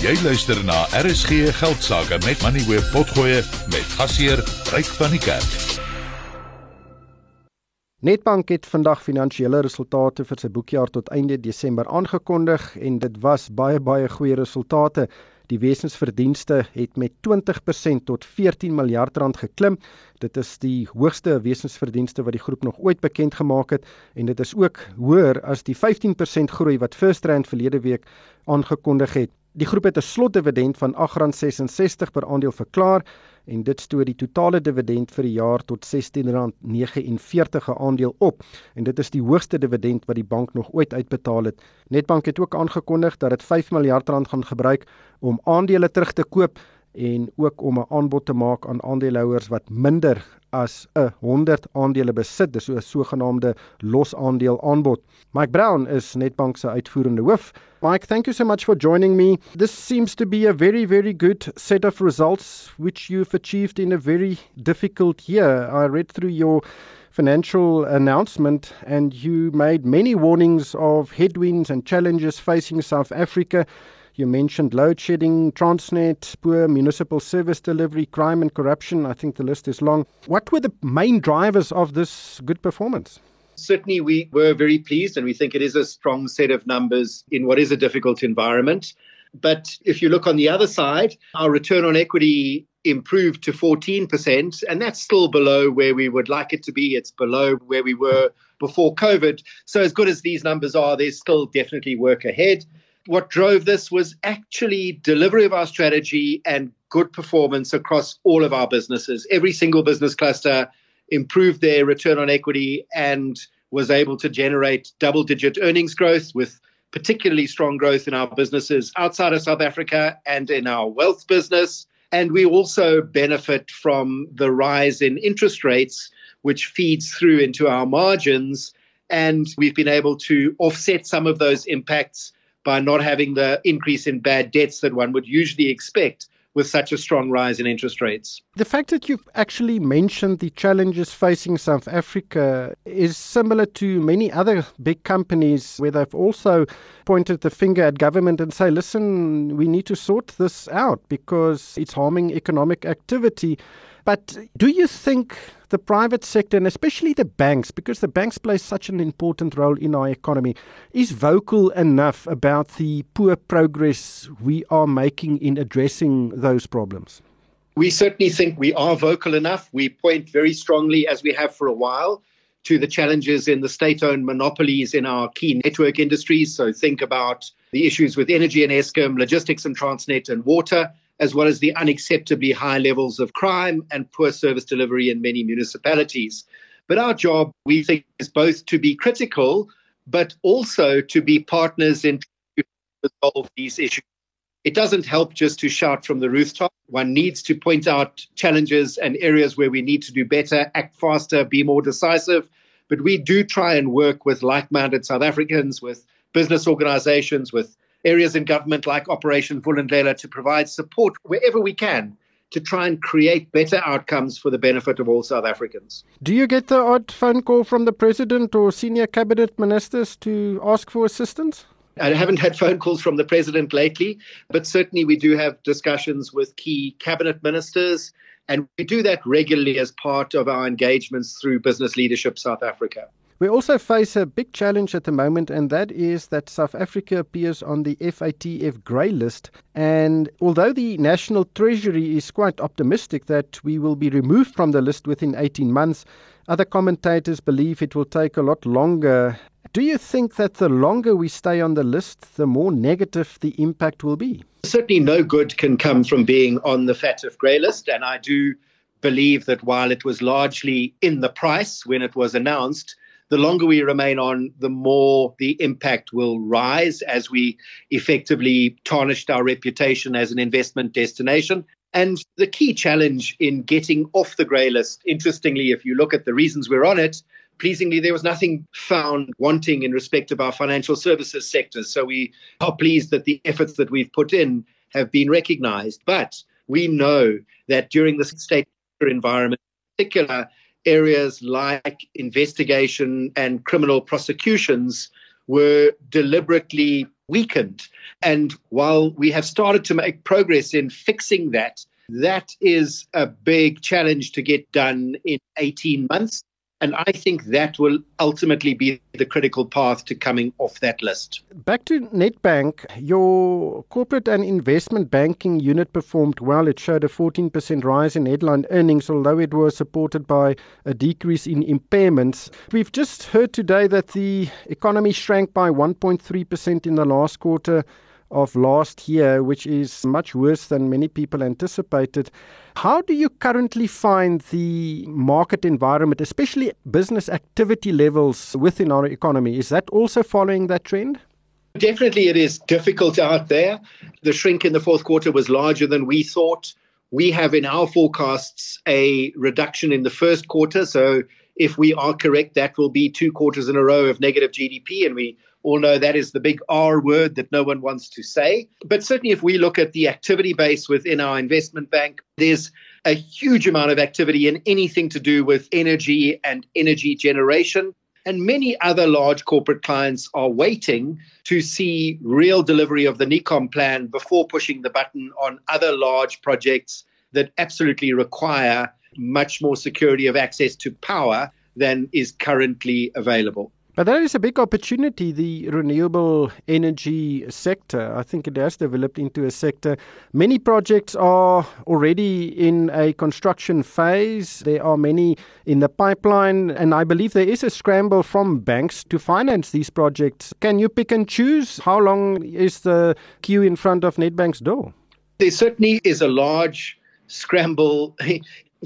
Jy luister na RSG Geldsaake met Money Web Potgoe met gasheer Ryk van die Kerk. Netbank het vandag finansiële resultate vir sy boekjaar tot einde Desember aangekondig en dit was baie baie goeie resultate. Die wesensverdienste het met 20% tot 14 miljard rand geklim. Dit is die hoogste wesensverdienste wat die groep nog ooit bekend gemaak het en dit is ook hoër as die 15% groei wat FirstRand verlede week aangekondig het. Die groep het 'n slotdividend van R8.66 per aandeel verklaar en dit stoot die totale dividend vir die jaar tot R16.49 per aandeel op. En dit is die hoogste dividend wat die bank nog ooit uitbetaal het. Netbank het ook aangekondig dat dit 5 miljard rand gaan gebruik om aandele terug te koop en ook om 'n aanbod te maak aan aandeelhouers wat minder as 'n 100 aandele besit, dis so 'n sogenaamde losaandeel aanbod. Mike Brown is Netbank se uitvoerende hoof. Mike, thank you so much for joining me. This seems to be a very very good set of results which you've achieved in a very difficult year. I read through your financial announcement and you made many warnings of headwinds and challenges facing South Africa. You mentioned load shedding, Transnet, poor municipal service delivery, crime and corruption. I think the list is long. What were the main drivers of this good performance? Certainly, we were very pleased, and we think it is a strong set of numbers in what is a difficult environment. But if you look on the other side, our return on equity improved to 14%, and that's still below where we would like it to be. It's below where we were before COVID. So, as good as these numbers are, there's still definitely work ahead what drove this was actually delivery of our strategy and good performance across all of our businesses. Every single business cluster improved their return on equity and was able to generate double digit earnings growth with particularly strong growth in our businesses outside of South Africa and in our wealth business. And we also benefit from the rise in interest rates, which feeds through into our margins. And we've been able to offset some of those impacts by not having the increase in bad debts that one would usually expect with such a strong rise in interest rates. The fact that you've actually mentioned the challenges facing South Africa is similar to many other big companies where they've also pointed the finger at government and say, listen, we need to sort this out because it's harming economic activity. But do you think the private sector and especially the banks, because the banks play such an important role in our economy, is vocal enough about the poor progress we are making in addressing those problems? We certainly think we are vocal enough. We point very strongly, as we have for a while, to the challenges in the state owned monopolies in our key network industries. So think about the issues with energy and Eskom, logistics and Transnet, and water as well as the unacceptably high levels of crime and poor service delivery in many municipalities. But our job, we think, is both to be critical, but also to be partners in resolve these issues. It doesn't help just to shout from the rooftop. One needs to point out challenges and areas where we need to do better, act faster, be more decisive. But we do try and work with like minded South Africans, with business organizations, with areas in government like Operation Vulindlela to provide support wherever we can to try and create better outcomes for the benefit of all South Africans. Do you get the odd phone call from the president or senior cabinet ministers to ask for assistance? I haven't had phone calls from the president lately, but certainly we do have discussions with key cabinet ministers, and we do that regularly as part of our engagements through Business Leadership South Africa. We also face a big challenge at the moment, and that is that South Africa appears on the FATF grey list. And although the National Treasury is quite optimistic that we will be removed from the list within 18 months, other commentators believe it will take a lot longer. Do you think that the longer we stay on the list, the more negative the impact will be? Certainly, no good can come from being on the FATF grey list, and I do believe that while it was largely in the price when it was announced, the longer we remain on, the more the impact will rise as we effectively tarnished our reputation as an investment destination. And the key challenge in getting off the grey list, interestingly, if you look at the reasons we're on it, pleasingly, there was nothing found wanting in respect of our financial services sector. So we are pleased that the efforts that we've put in have been recognized. But we know that during the state environment, in particular, areas like investigation and criminal prosecutions were deliberately weakened. And while we have started to make progress in fixing that, that is a big challenge to get done in 18 months. And I think that will ultimately be the critical path to coming off that list. Back to Nedbank, your corporate and investment banking unit performed well. It showed a 14% rise in headline earnings, although it was supported by a decrease in impairments. We've just heard today that the economy shrank by 1.3% in the last quarter of last year, which is much worse than many people anticipated. How do you currently find the market environment, especially business activity levels within our economy? Is that also following that trend? Definitely, it is difficult out there. The shrink in the fourth quarter was larger than we thought. We have in our forecasts a reduction in the first quarter. So, if we are correct, that will be two quarters in a row of negative GDP, and we all know that is the big R word that no one wants to say. But certainly, if we look at the activity base within our investment bank, there's a huge amount of activity in anything to do with energy and energy generation. And many other large corporate clients are waiting to see real delivery of the NECOM plan before pushing the button on other large projects that absolutely require much more security of access to power than is currently available. But that is a big opportunity, the renewable energy sector. I think it has developed into a sector. Many projects are already in a construction phase. There are many in the pipeline. And I believe there is a scramble from banks to finance these projects. Can you pick and choose? How long is the queue in front of Nedbank's door? There certainly is a large scramble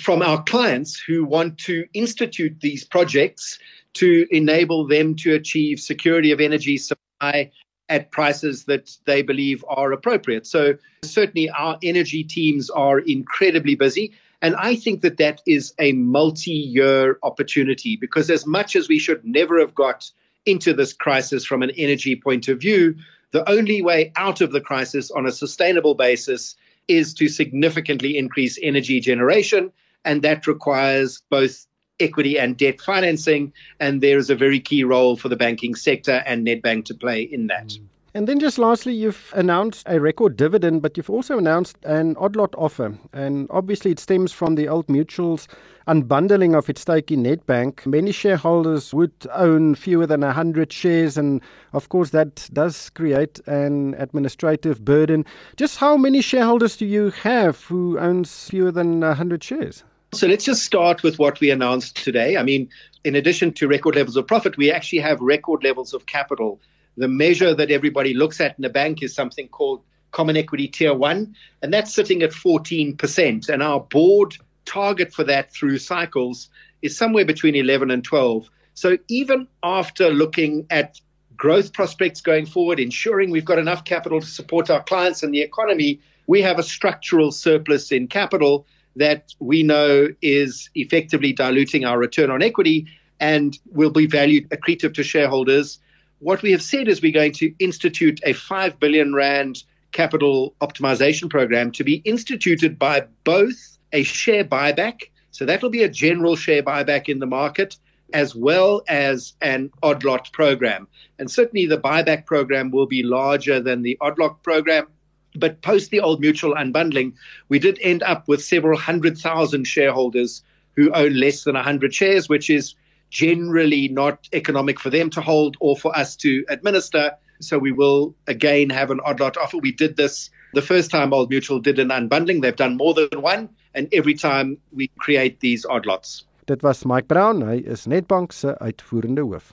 from our clients who want to institute these projects to enable them to achieve security of energy supply at prices that they believe are appropriate. So, certainly, our energy teams are incredibly busy. And I think that that is a multi year opportunity because, as much as we should never have got into this crisis from an energy point of view, the only way out of the crisis on a sustainable basis is to significantly increase energy generation. And that requires both equity and debt financing. And there is a very key role for the banking sector and Nedbank to play in that. Mm. And then just lastly, you've announced a record dividend, but you've also announced an odd lot offer. And obviously, it stems from the Old Mutual's unbundling of its stake in Nedbank. Many shareholders would own fewer than 100 shares. And of course, that does create an administrative burden. Just how many shareholders do you have who owns fewer than 100 shares? So let's just start with what we announced today. I mean, in addition to record levels of profit, we actually have record levels of capital. The measure that everybody looks at in a bank is something called Common Equity Tier 1, and that's sitting at 14%. And our board target for that through cycles is somewhere between 11 and 12. So even after looking at growth prospects going forward, ensuring we've got enough capital to support our clients and the economy, we have a structural surplus in capital that we know is effectively diluting our return on equity and will be valued accretive to shareholders. What we have said is we're going to institute a 5 billion rand capital optimization program to be instituted by both a share buyback, so that will be a general share buyback in the market, as well as an odd lot program. And certainly the buyback program will be larger than the odd lot program. But post the old mutual unbundling, we did end up with several hundred thousand shareholders who own less than 100 shares, which is generally not economic for them to hold or for us to administer. So we will again have an odd lot offer. We did this the first time Old Mutual did an unbundling. They've done more than one, and every time we create these odd lots. Dit was Mike Brown. Hy is Nedbank se uitvoerende hoof.